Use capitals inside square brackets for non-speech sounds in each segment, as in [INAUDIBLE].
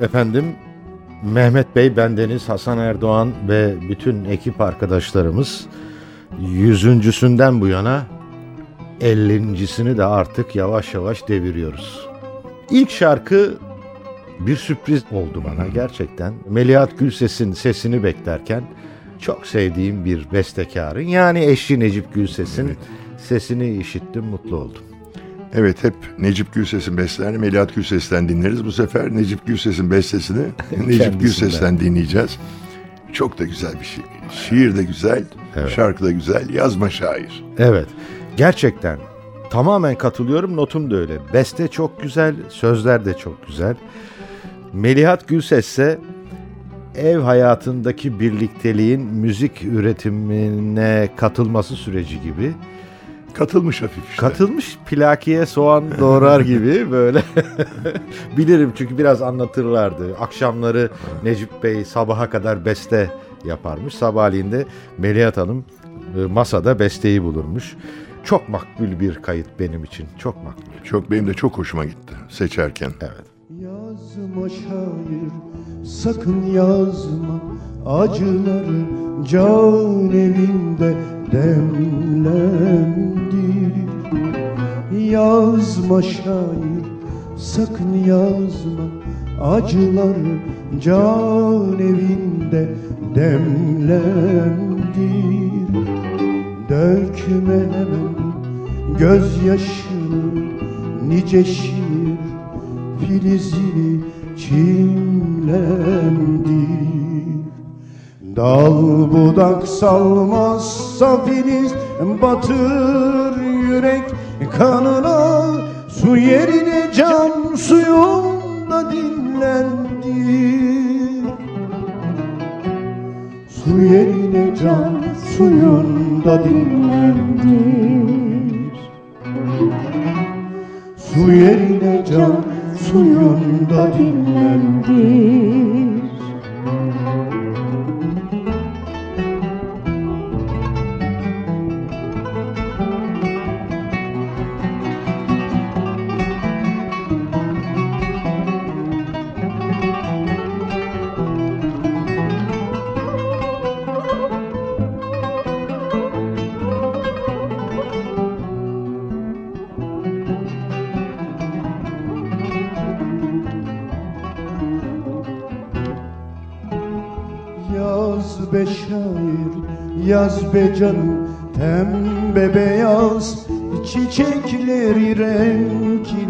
efendim. Mehmet Bey, bendeniz Hasan Erdoğan ve bütün ekip arkadaşlarımız yüzüncüsünden bu yana ellincisini de artık yavaş yavaş deviriyoruz. İlk şarkı bir sürpriz oldu bana gerçekten. Melihat Gülses'in sesini beklerken çok sevdiğim bir bestekarın yani eşi Necip Gülses'in Evet. sesini işittim mutlu oldum. Evet hep Necip Gülses'in bestelerini Melihat Gülses'ten dinleriz. Bu sefer Necip Gülses'in bestesini [LAUGHS] Necip. Gülses'ten dinleyeceğiz. Çok da güzel bir şiir. Şiir de güzel, Evet. şarkı da güzel, yazma şair. Evet. Gerçekten tamamen katılıyorum. Notum da öyle. Beste çok güzel, sözler de çok güzel. Melihat Gülses ise ev hayatındaki birlikteliğin müzik üretimine katılması süreci gibi Katılmış hafif işte. katılmış plakiye soğan doğrar gibi böyle [LAUGHS] bilirim çünkü biraz anlatırlardı. Akşamları Necip Bey sabaha kadar beste yaparmış. Sabahleyin de Melihat Hanım e, masada besteyi bulurmuş. Çok makbul bir kayıt benim için. Çok makbul. Çok benim de çok hoşuma gitti seçerken. Evet. Yazma şair sakın yazma acıları. Can evinde demlendi Yazma şair sakın yazma acıları. Can evinde demlendi Dökme hemen gözyaşını nice şiir filizini çimlendi. Dal budak salmazsa filiz batır yürek kanına Su yerine can suyunda dinlendi. Su yerine can suyunda dinlendir Su yerine can suyunda dinlendir yaz be canım Pembe beyaz çiçekleri renklendi.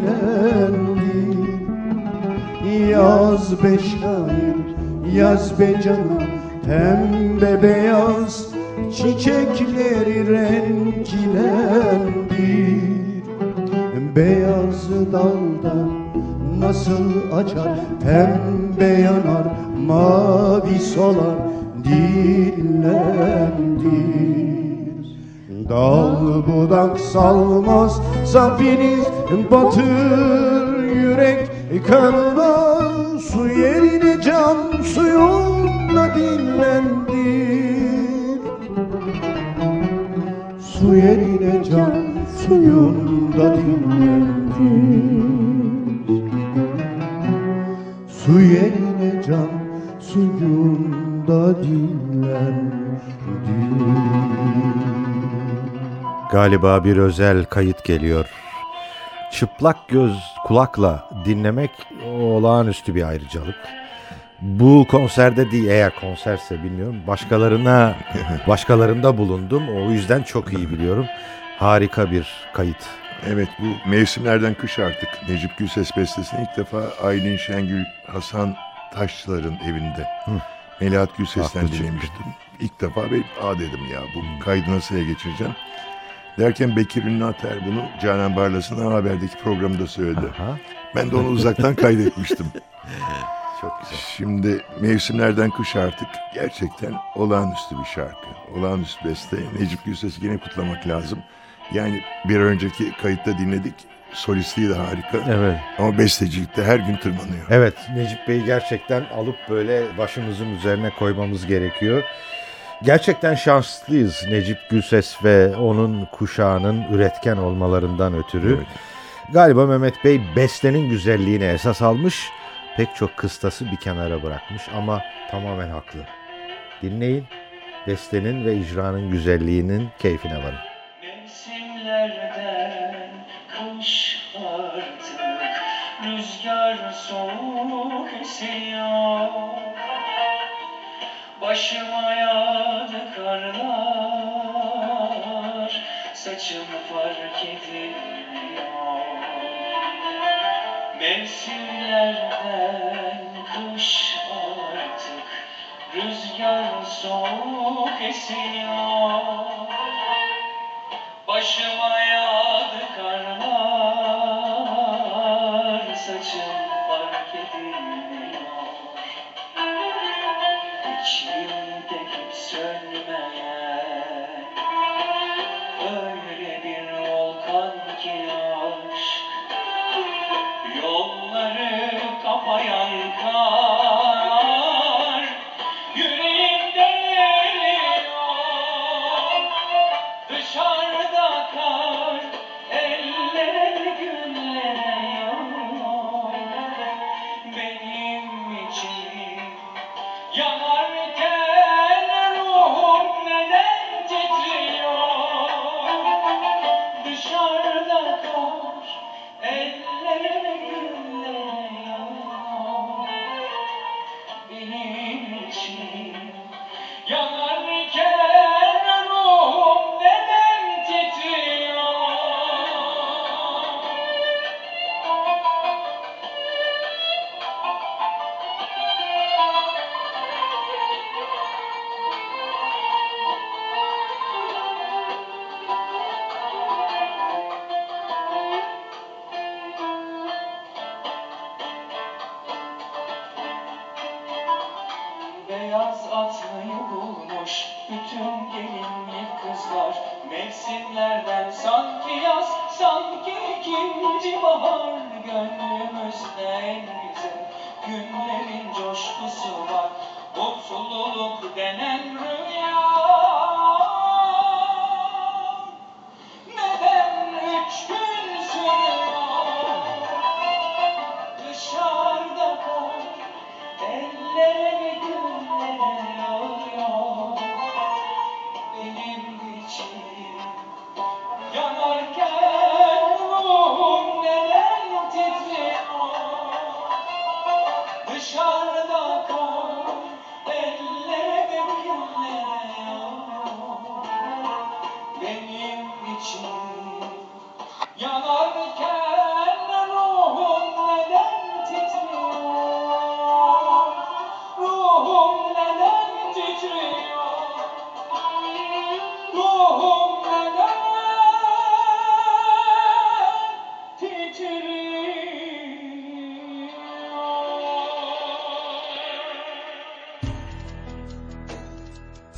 Yaz be şair, yaz be canım Pembe beyaz çiçekleri renklendi. Beyaz dalda nasıl açar batır yürek kanına Su yerine can suyunda dinlendir. Su yerine can suyunda dinlendir. Su yerine can suyunda dinlendir. Galiba bir özel kayıt geliyor. Çıplak göz kulakla dinlemek olağanüstü bir ayrıcalık. Bu konserde değil eğer konserse bilmiyorum. Başkalarına [LAUGHS] başkalarında bulundum. O yüzden çok iyi biliyorum. Harika bir kayıt. Evet bu mevsimlerden kış artık Necip Gülses bestesini ilk defa Aylin Şengül Hasan Taşçılar'ın evinde Melahat Gülses'ten dinlemiştim. İlk defa ve aa dedim ya bu kaydı nasıl geçireceğim. Derken Bekir Ünlater bunu Canan Barlas'ın haberdeki programda söyledi. Aha. Ben de onu uzaktan kaydetmiştim. [LAUGHS] çok güzel. Şimdi mevsimlerden kış artık gerçekten olağanüstü bir şarkı. Olağanüstü beste. Necip Gülses'i yine kutlamak lazım. Yani bir önceki kayıtta dinledik. Solistliği de harika. Evet. Ama bestecilikte her gün tırmanıyor. Evet Necip Bey'i gerçekten alıp böyle başımızın üzerine koymamız gerekiyor. Gerçekten şanslıyız Necip Gülses ve onun kuşağının üretken olmalarından ötürü. Evet. Galiba Mehmet Bey bestenin güzelliğine esas almış, pek çok kıstası bir kenara bırakmış ama tamamen haklı. Dinleyin, bestenin ve icranın güzelliğinin keyfine varın. Mevsimlerden kış artık Rüzgar soğuk esiyor Başıma yağdı karlar Saçım fark edilmiyor Mevsimlerden kış artık Rüzgar soğuk esiyor. Başıma yağdı karlar Saçım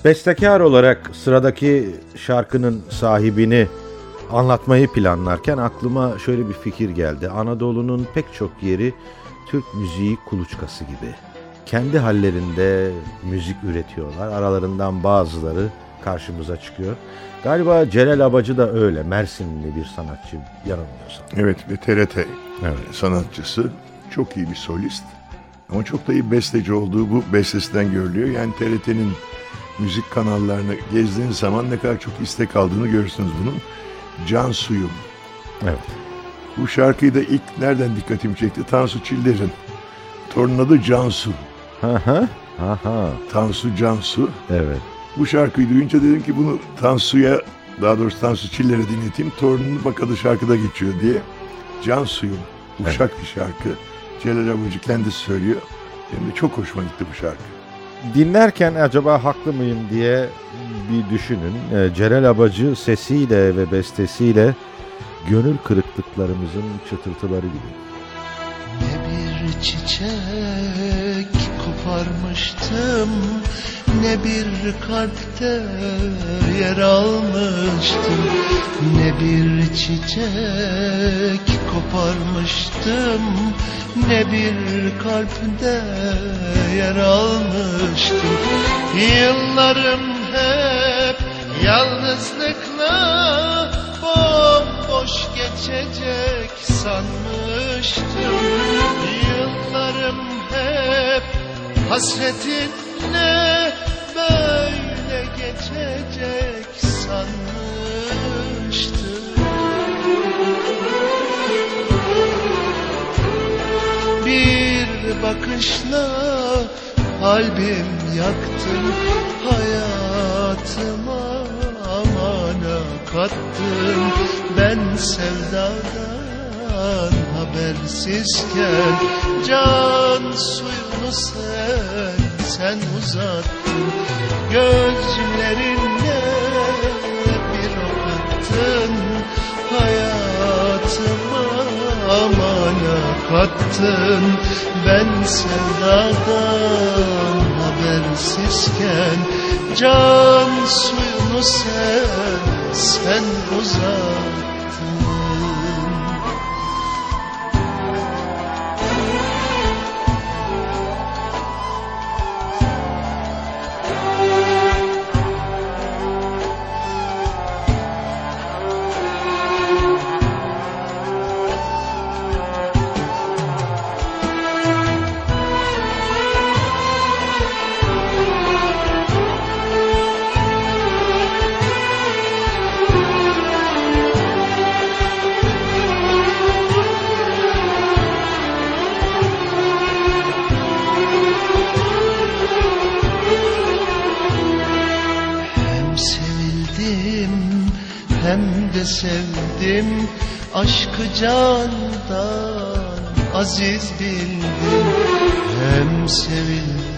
Bestekar olarak sıradaki şarkının sahibini anlatmayı planlarken aklıma şöyle bir fikir geldi. Anadolu'nun pek çok yeri Türk müziği kuluçkası gibi. Kendi hallerinde müzik üretiyorlar. Aralarından bazıları karşımıza çıkıyor. Galiba Celal Abacı da öyle. Mersinli bir sanatçı yanılmıyorsam. Evet ve TRT Evet. sanatçısı. Çok iyi bir solist. Ama çok da iyi besteci olduğu bu bestesinden görülüyor. Yani TRT'nin müzik kanallarını gezdiğiniz zaman ne kadar çok istek aldığını görürsünüz bunun. Can Suyum. Evet. Bu şarkıyı da ilk nereden dikkatimi çekti? Tansu Çiller'in. Torunun adı Cansu. Ha ha. Ha ha. Tansu Cansu. Evet. Bu şarkıyı duyunca dedim ki bunu Tansu'ya daha doğrusu Tansu Çiller'e dinleteyim. Torununu bak adı şarkıda geçiyor diye. Can Suyum. Uşak bir şarkı. Celal Abucu kendisi söylüyor. Benim de çok hoşuma gitti bu şarkı dinlerken acaba haklı mıyım diye bir düşünün. E, Abacı sesiyle ve bestesiyle gönül kırıklıklarımızın çıtırtıları gibi. Ne bir çiçek koparmıştım ne bir kalpte yer almıştım Ne bir çiçek koparmıştım Ne bir kalpte yer almıştım. Yıllarım hep yalnızlıkla bomboş geçecek sanmıştım. Yıllarım hep hasretinle kalbim yaktın hayatıma amana kattın ben sevdadan habersizken can suyunu sen sen uzattın. Gözlerinle bir ok attın hayatıma amana kattın ben sevdadan habersizken can suyunu sen sen uzattın sevdim Aşkı candan aziz bildim. Hem sevildim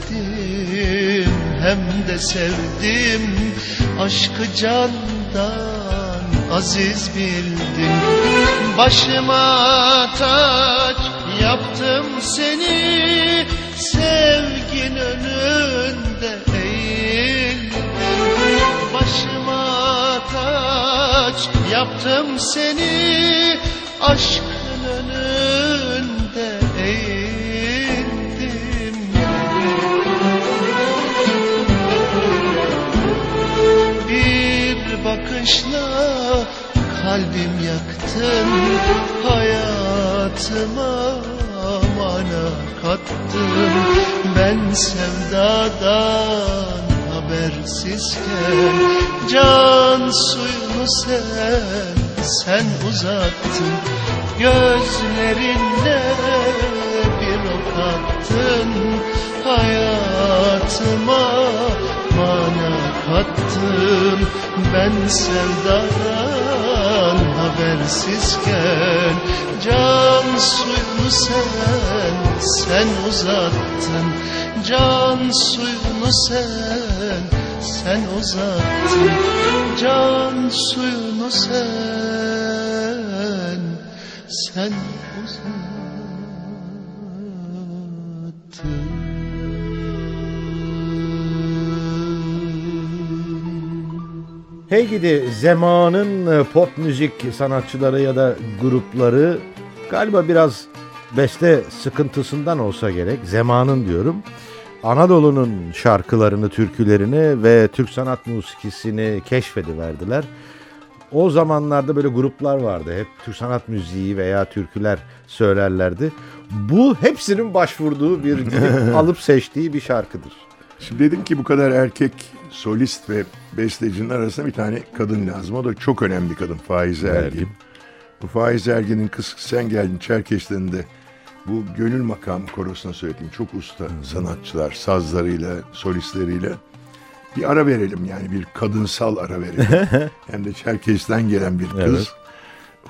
hem de sevdim Aşkı candan aziz bildim. Başıma taç yaptım seni Sevgin önünde Başıma taç yaptım seni Aşkın önünde eğildim Bir bakışla kalbim yaktın Hayatıma mana kattın. Ben sevdadan habersizken Can suyunu sen, sen uzattın. Gözlerinle bir ok attın Hayatıma mana kattın. Ben sevdadan habersizken Can suyunu sen, sen uzattın. Can suyunu sen, sen uzattın Can suyunu sen, sen uzattın Hey gidi zamanın e, pop müzik sanatçıları ya da grupları galiba biraz beste sıkıntısından olsa gerek zamanın diyorum. Anadolu'nun şarkılarını, türkülerini ve Türk sanat musikisini keşfediverdiler. O zamanlarda böyle gruplar vardı. Hep Türk sanat müziği veya türküler söylerlerdi. Bu hepsinin başvurduğu bir [LAUGHS] gidip alıp seçtiği bir şarkıdır. Şimdi dedim ki bu kadar erkek solist ve bestecinin arasında bir tane kadın lazım. O da çok önemli bir kadın Faize Ergin. Ergin. Bu Faize Ergin'in kız sen geldin Çerkeş'ten de bu gönül makam korosuna söyledim. Çok usta sanatçılar sazlarıyla, solistleriyle. Bir ara verelim yani bir kadınsal ara verelim. [LAUGHS] Hem de Çerkeş'ten gelen bir kız. Evet.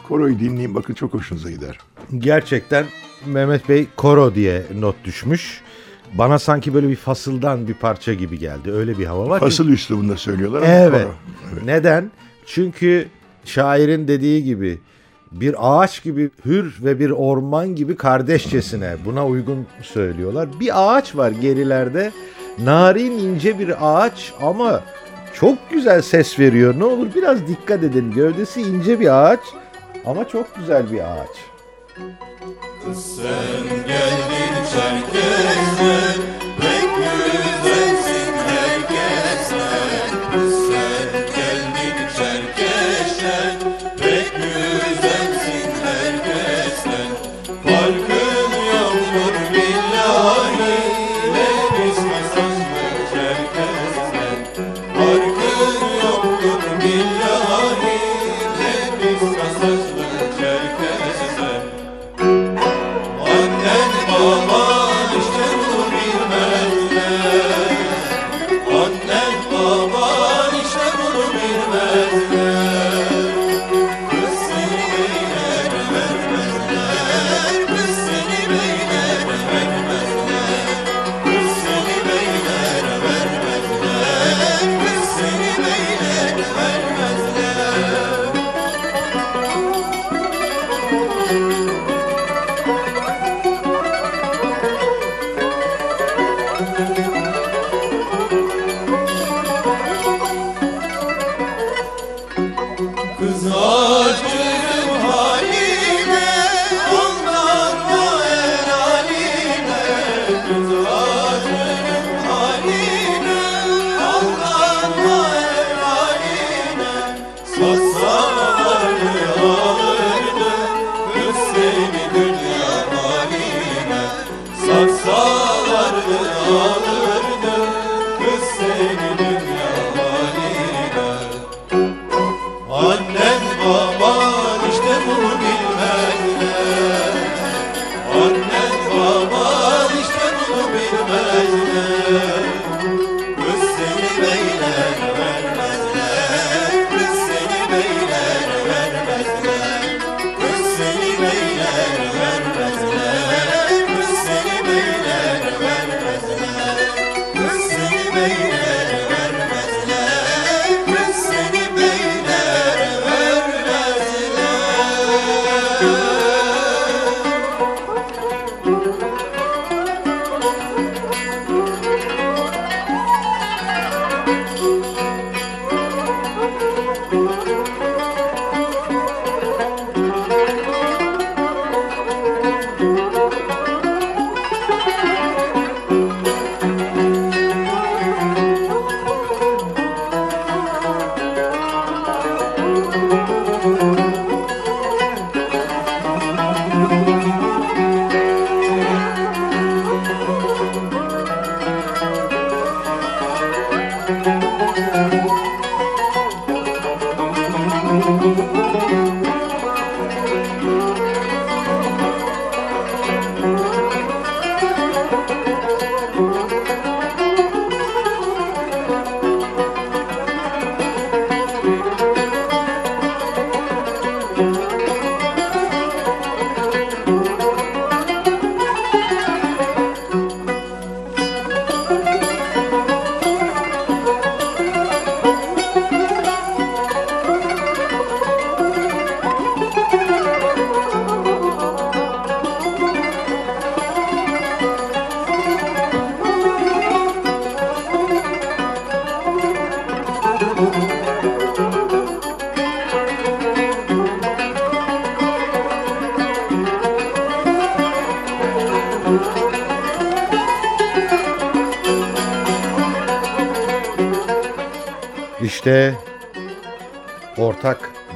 Koroyu dinleyin bakın çok hoşunuza gider. Gerçekten Mehmet Bey koro diye not düşmüş. Bana sanki böyle bir fasıldan bir parça gibi geldi. Öyle bir hava var. Fasıl üslubunda söylüyorlar ama Evet. koro. Evet. Neden? Çünkü şairin dediği gibi bir ağaç gibi hür ve bir orman gibi kardeşçesine buna uygun söylüyorlar. Bir ağaç var gerilerde narin ince bir ağaç ama çok güzel ses veriyor. Ne olur biraz dikkat edin. Gövdesi ince bir ağaç ama çok güzel bir ağaç. İşte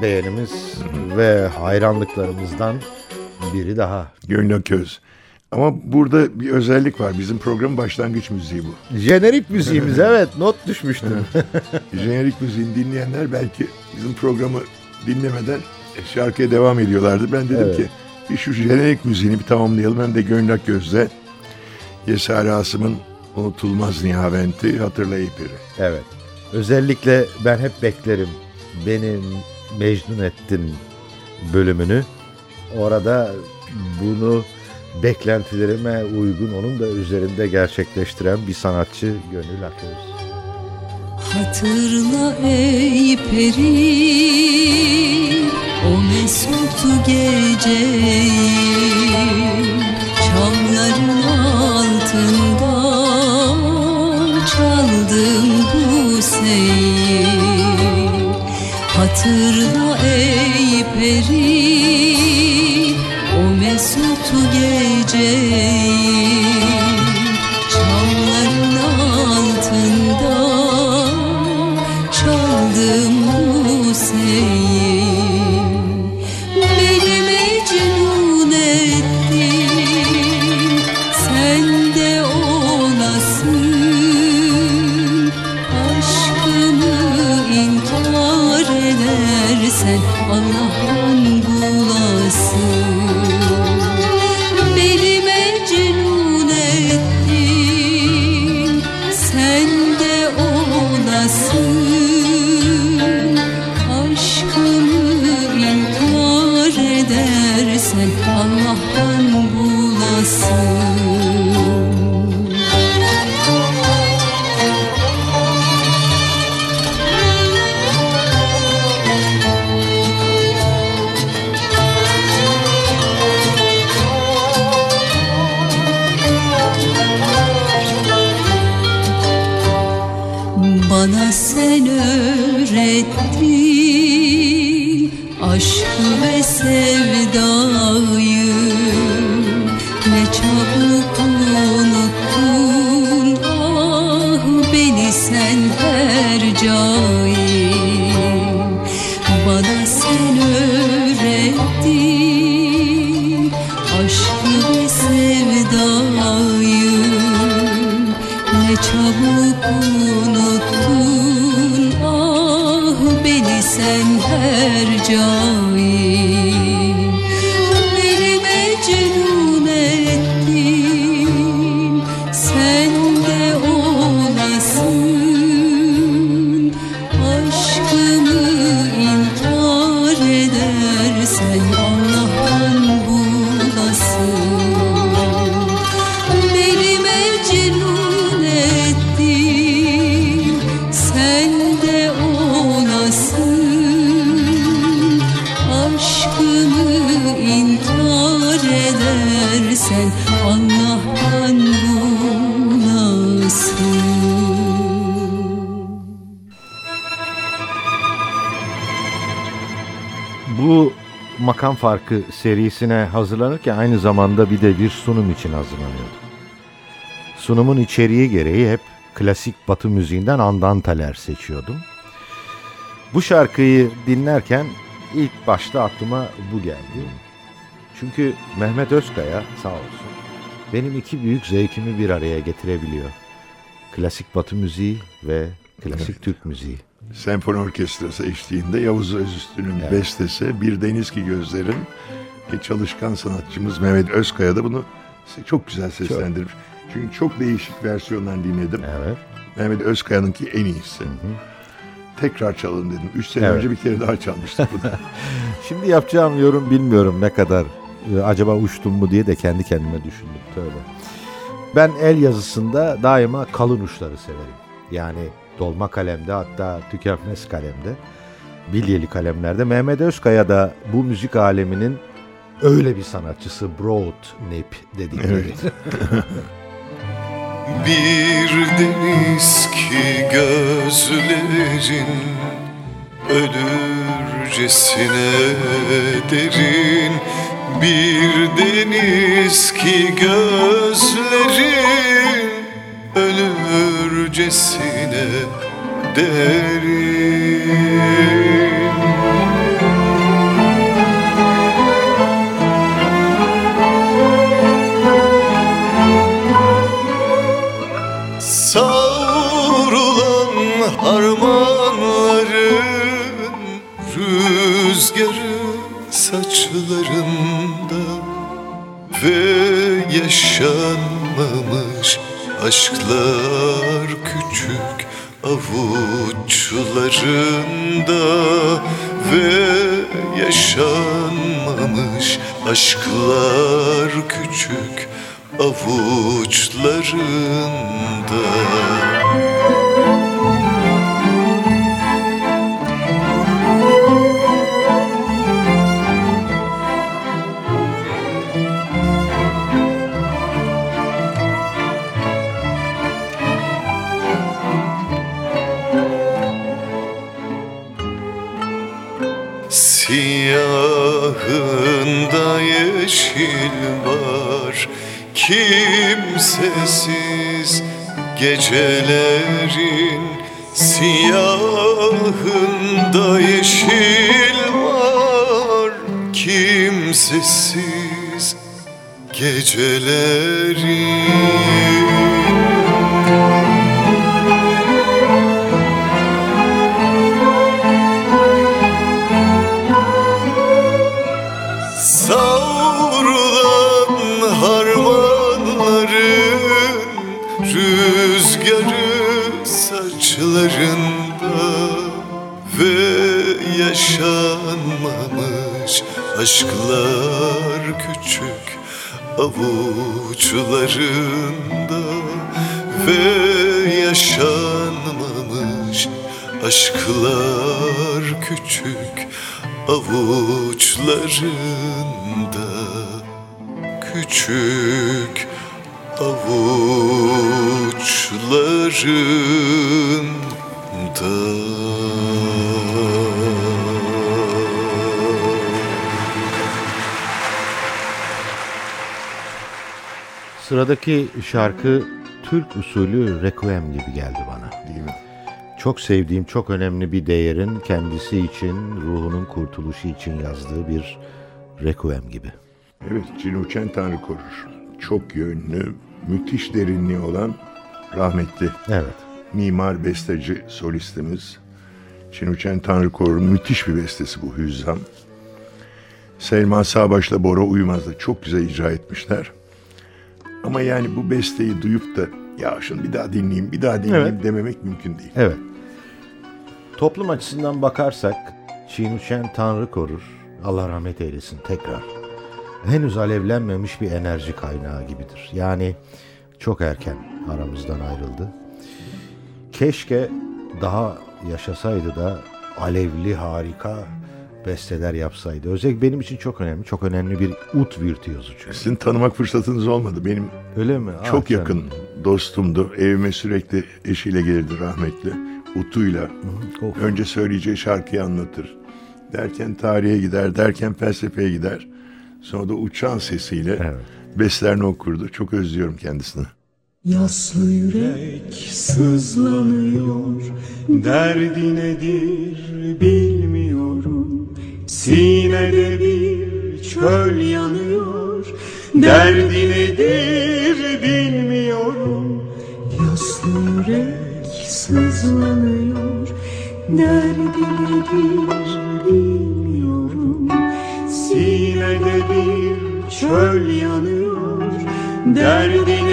ortak beğenimiz ve hayranlıklarımızdan biri daha. Gönül Köz. Ama burada bir özellik var. Bizim programın başlangıç müziği bu. Jenerik müziğimiz [LAUGHS] evet not düşmüştüm. Jenerik müziğini dinleyenler belki bizim programı dinlemeden şarkıya devam ediyorlardı. Ben dedim Evet. ki bir şu jenerik müziğini bir tamamlayalım. Hem de Gönül Göz'de Yeser Asım'ın unutulmaz nihaventi hatırlayıp biri. evet. Özellikle ben hep beklerim. Beni mecnun ettin bölümünü. Orada bunu beklentilerime uygun onun da üzerinde gerçekleştiren bir sanatçı Gönül Aköz. Hatırla ey peri o mesut geceyi Çamların altında seveyim Hatırla ey peri makam farkı serisine hazırlanırken aynı zamanda bir de bir sunum için hazırlanıyordu. Sunumun içeriği gereği hep klasik batı müziğinden andantaler seçiyordum. Bu şarkıyı dinlerken ilk başta aklıma bu geldi. Çünkü Mehmet Özkaya sağ olsun benim iki büyük zevkimi bir araya getirebiliyor. Klasik batı müziği ve klasik Türk müziği. Senfoni Orkestrası eşliğinde Yavuz Özüstü'nün Evet. bestesi Bir Deniz Ki Gözlerin ve çalışkan sanatçımız Mehmet Özkaya da bunu çok güzel seslendirmiş. Çünkü çok değişik versiyonlar dinledim. Evet. Mehmet Özkaya'nınki en iyisi. Tekrar çalın dedim. Üç sene Evet. önce bir kere daha çalmıştık bunu. [LAUGHS] Şimdi yapacağım yorum bilmiyorum ne kadar e, acaba uçtum mu diye de kendi kendime düşündüm. Tövbe. Ben el yazısında daima kalın uçları severim. Yani dolma kalemde hatta tükenmez kalemde, bilyeli kalemlerde. Mehmet Özkaya da bu müzik aleminin öyle bir sanatçısı broad nip dedikleri. [LAUGHS] Bir deniz ki gözlerin ölürcesine derin Bir deniz ki gözlerin ölürcesine derin Savrulan harmanların Rüzgarı saçlarında Ve yaşanmamış aşklar küçük avuçlarında Ve yaşanmamış aşklar küçük avuçlarında Siyahında yeşil var. Kimsesiz gecelerin Siyahında yeşil var. Kimsesiz gecelerin yaşanmamış. Aşklar küçük avuçlarında Ve yaşanmamış. Aşklar küçük avuçlarında. Küçük avuçlarında Sıradaki şarkı Türk usulü requiem gibi geldi bana. Değil mi? Çok sevdiğim, çok önemli bir değerin kendisi için, ruhunun kurtuluşu için yazdığı bir requiem gibi. Evet, Cinuçen Tanrı korur. Çok yönlü, müthiş derinliği olan rahmetli Evet. mimar, besteci, solistimiz. Cinuçen Tanrı korur. Müthiş bir bestesi bu Hüzzam. Selma Sağbaş'la Bora Uymaz da çok güzel icra etmişler. Ama yani bu besteyi duyup da ya şunu bir daha dinleyeyim, bir daha dinleyeyim Evet. dememek mümkün değil. Evet. Toplum açısından bakarsak Çiğnüşen Tanrı korur. Allah rahmet eylesin tekrar. Henüz alevlenmemiş bir enerji kaynağı gibidir. Yani çok erken aramızdan ayrıldı. Keşke daha yaşasaydı da alevli harika besteler yapsaydı. Özellikle benim için çok önemli. Çok önemli bir ut virtüözu çünkü. Sizin tanımak fırsatınız olmadı. Benim Öyle mi? Ah çok canım. yakın dostumdu. Evime sürekli eşiyle gelirdi rahmetli. Utuyla. Of. Önce söyleyeceği şarkıyı anlatır. Derken tarihe gider, derken felsefeye gider. Sonra da uçan sesiyle Evet. beslerini okurdu. Çok özlüyorum kendisini. Yaslı yürek sızlanıyor Derdi nedir bilmiyorum Sinede bir çöl yanıyor Derdi nedir bilmiyorum. Yaslı yürek sızlanıyor Derdi nedir bilmiyorum. Sinede bir çöl yanıyor Derdi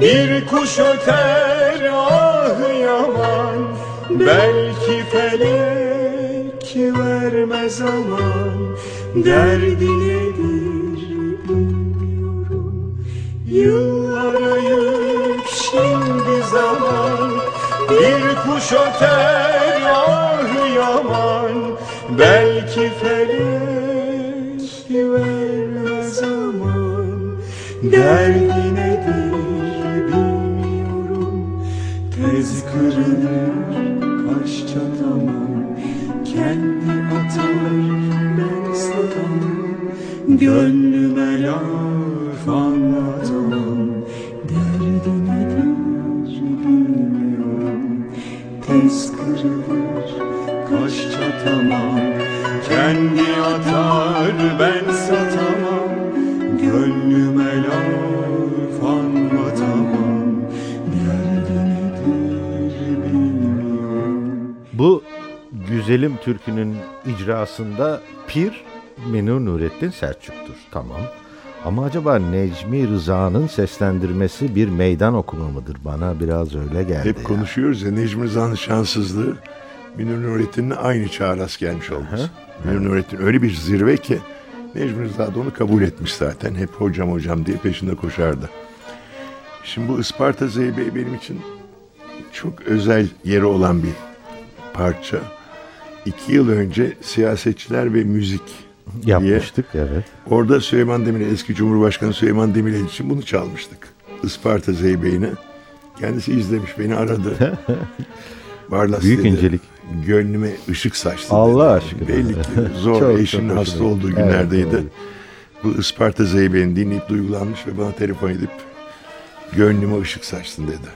Bir kuş öter ah yaman. Belki felek vermez aman. Derdi nedir bilmiyorum. Yıllara yük şimdi zaman. Bir kuş öter ah yaman. Belki felek vermez aman. Derdi Gönlüme laf anlatamam Derdi nedir bilmiyorum Tez kırılır kaş çatamam. Kendi atar ben satamam. Gönlüme laf anlatamam. Derdi nedir bilmiyorum Bu güzelim türkünün icrasında Pir Minur Nurettin Selçuk'tur. Tamam. Ama acaba Necmi Rıza'nın seslendirmesi bir meydan okuma mıdır? Bana biraz öyle geldi. Hep ya. konuşuyoruz ya Necmi Rıza'nın şanssızlığı Münir Nurettin'le aynı çağa rast gelmiş olması. Münir Nurettin öyle bir zirve ki Necmi Rıza da onu kabul etmiş zaten. Hep hocam hocam diye peşinde koşardı. Şimdi bu Isparta Zeybe'yi benim için çok özel yeri olan bir parça. İki yıl önce siyasetçiler ve müzik diye Yapmıştık evet. Orada Süleyman Demirel, eski Cumhurbaşkanı Süleyman Demirel için bunu çalmıştık. Isparta Zeybeğini Kendisi izlemiş beni aradı. [LAUGHS] Barlas Büyük dedi, incelik. Gönlüme ışık saçtı. Allah dedi. aşkına. Belli ki [LAUGHS] zor Çok, eşinin çok hasta hoşuma olduğu günlerdeydi. Evet, Bu Isparta Zeybe'ni dinleyip duygulanmış ve bana telefon edip gönlüme ışık saçtın dedi.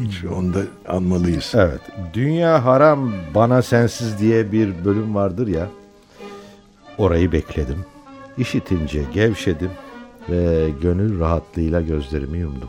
Hiç onu da anmalıyız. Evet. Dünya haram bana sensiz diye bir bölüm vardır ya. Orayı bekledim. İşitince gevşedim ve gönül rahatlığıyla gözlerimi yumdum.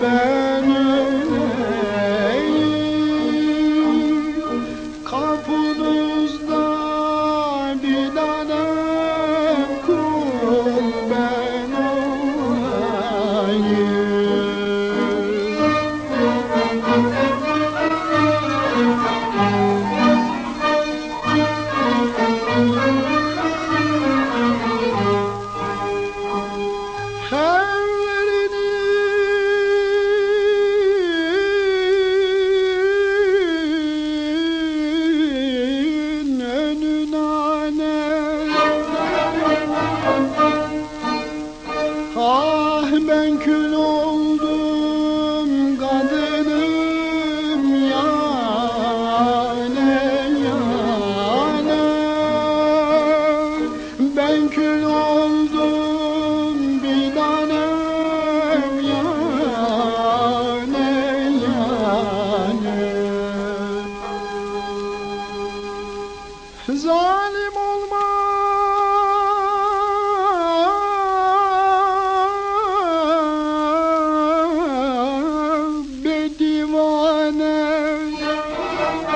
remember.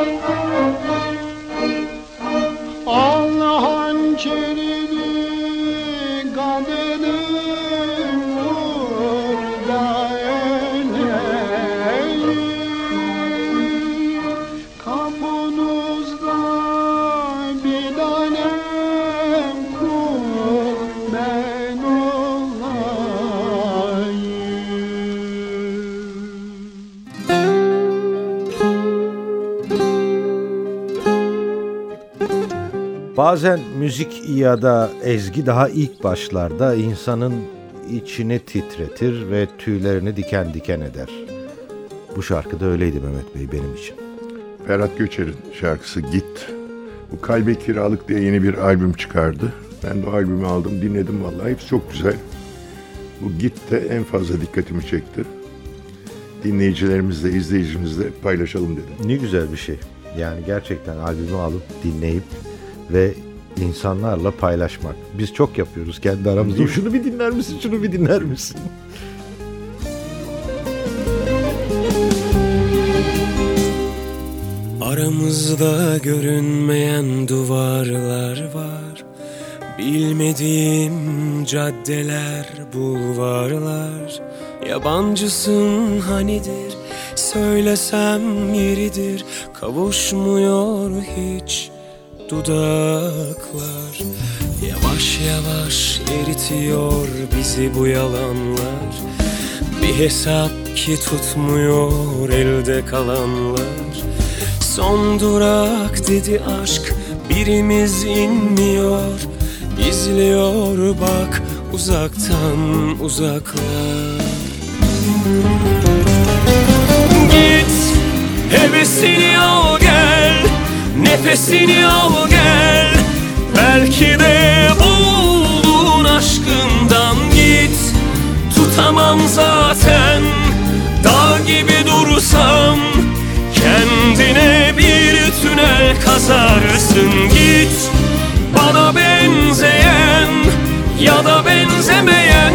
Allah Bazen müzik ya da ezgi daha ilk başlarda insanın içini titretir ve tüylerini diken diken eder. Bu şarkı da öyleydi Mehmet Bey benim için. Ferhat Göçer'in şarkısı Git. Bu Kalbe Kiralık diye yeni bir albüm çıkardı. Ben de o albümü aldım, dinledim vallahi. Hepsi çok güzel. Bu Git de en fazla dikkatimi çekti. Dinleyicilerimizle, izleyicimizle paylaşalım dedim. Ne güzel bir şey. Yani gerçekten albümü alıp dinleyip ve insanlarla paylaşmak. Biz çok yapıyoruz kendi aramızda. Şunu bir dinler misin? Şunu bir dinler misin? Aramızda görünmeyen duvarlar var Bilmediğim caddeler, bulvarlar Yabancısın hanidir Söylesem yeridir Kavuşmuyor hiç dudaklar. Yavaş yavaş eritiyor bizi bu yalanlar. Bir hesap ki tutmuyor elde kalanlar. Son durak dedi aşk birimiz inmiyor. İzliyor bak uzaktan uzaklar. Git hevesini al gel Nefesini al gel Belki de buldun aşkından git. Tutamam zaten Dağ gibi dursam Kendine bir tünel kazarsın git. Bana benzeyen ya da benzemeyen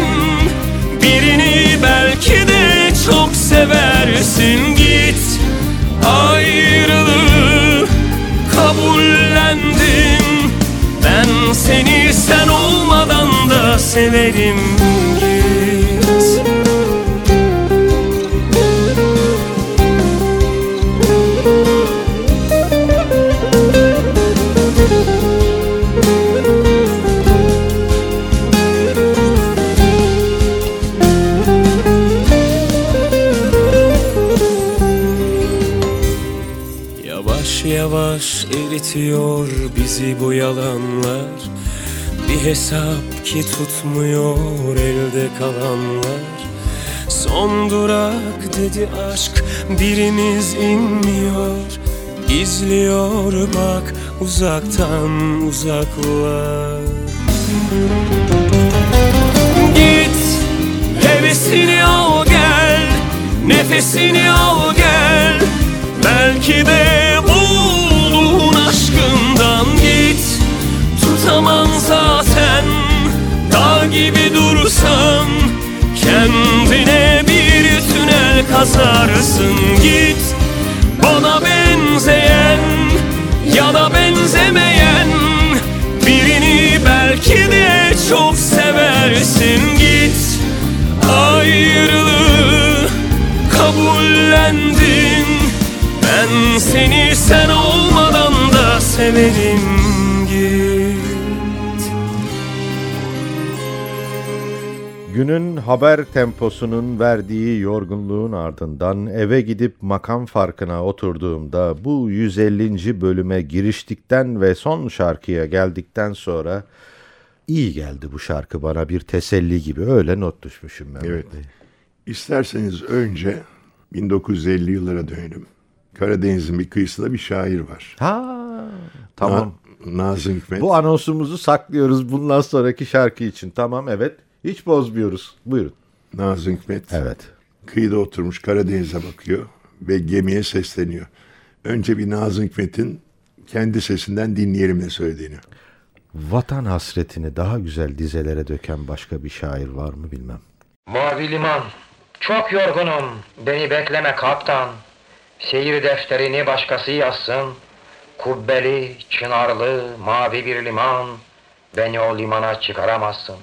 Birini belki de çok seversin git. Ayrı seni sen olmadan da severim eritiyor bizi bu yalanlar. Bir hesap ki tutmuyor elde kalanlar. Son durak dedi aşk birimiz inmiyor. İzliyor bak uzaktan uzaklar. Git hevesini al gel Nefesini al gel. Belki de dursan Kendine bir tünel kazarsın. Git bana benzeyen Ya da benzemeyen Birini belki de çok seversin. Git ayrılığı kabullendim Ben seni sen olmadan da severim Günün haber temposunun verdiği yorgunluğun ardından eve gidip makam farkına oturduğumda bu 150. bölüme giriştikten ve son şarkıya geldikten sonra iyi geldi bu şarkı bana bir teselli gibi öyle not düşmüşüm ben. Evet. İsterseniz önce 1950 yıllara dönelim. Karadeniz'in bir kıyısında bir şair var. Ha tamam. Na- Nazım Hikmet. Bu anonsumuzu saklıyoruz bundan sonraki şarkı için. Tamam evet. Hiç bozmuyoruz. Buyurun. Nazım Hikmet. Evet. Kıyıda oturmuş Karadeniz'e bakıyor ve gemiye sesleniyor. Önce bir Nazım Hikmet'in kendi sesinden dinleyelim ne söylediğini. Vatan hasretini daha güzel dizelere döken başka bir şair var mı bilmem. Mavi liman, çok yorgunum, beni bekleme kaptan. Seyir defterini başkası yazsın. Kubbeli, çınarlı, mavi bir liman, beni o limana çıkaramazsın.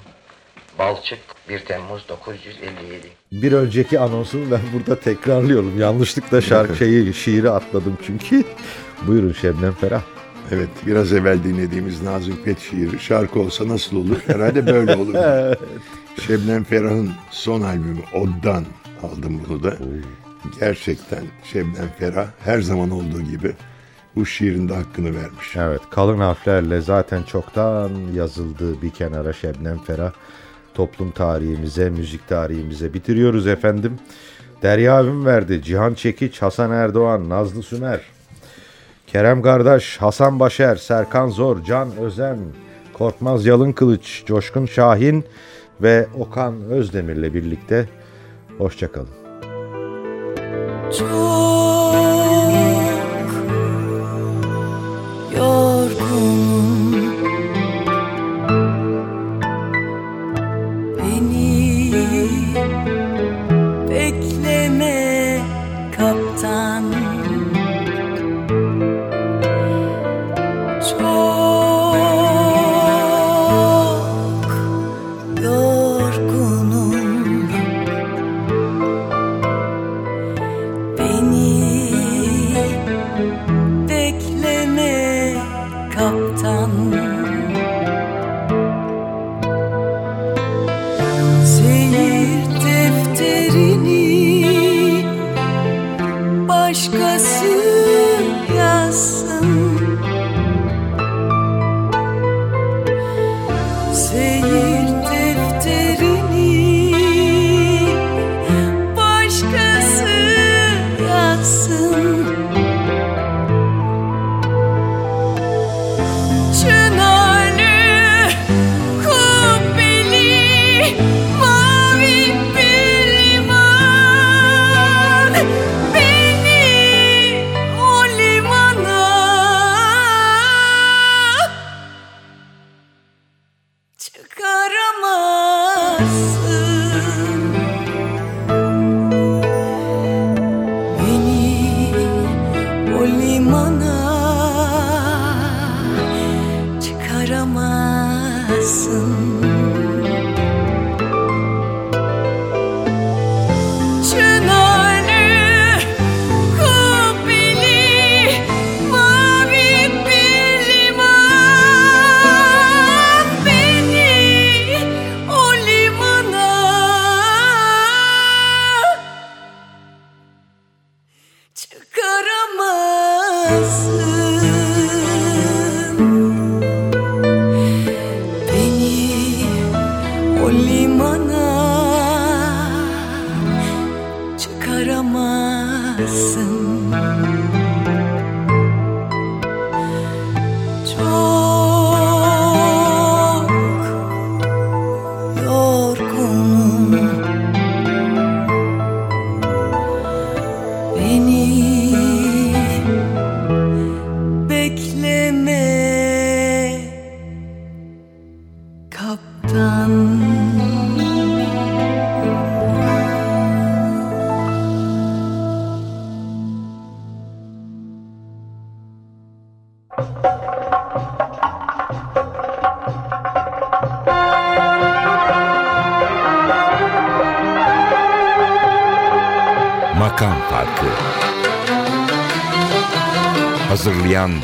Balçık 1 Temmuz 957 Bir önceki anonsumu ben burada tekrarlıyorum. Yanlışlıkla şarkı şeyi, şiiri atladım çünkü. [LAUGHS] Buyurun Şebnem Ferah. Evet biraz evvel dinlediğimiz Nazım Hikmet şiiri şarkı olsa nasıl olur? Herhalde böyle olur. [LAUGHS] Şebnem Ferah'ın son albümü Od'dan aldım bunu da. Gerçekten Şebnem Ferah her zaman olduğu gibi bu şiirin de hakkını vermiş. Evet kalın harflerle zaten çoktan yazıldı bir kenara Şebnem Ferah. Toplum tarihimize, müzik tarihimize bitiriyoruz efendim. Derya abim verdi. Cihan Çekiç, Hasan Erdoğan, Nazlı Sümer. Kerem Kardeş, Hasan Başer, Serkan Zor, Can Özen, Korkmaz Yalın Kılıç, Coşkun Şahin ve Okan Özdemir'le birlikte hoşçakalın. yorgunum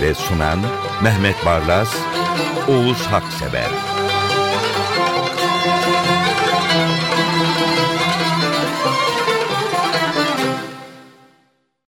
ve sunan Mehmet Barlas, Oğuz Haksever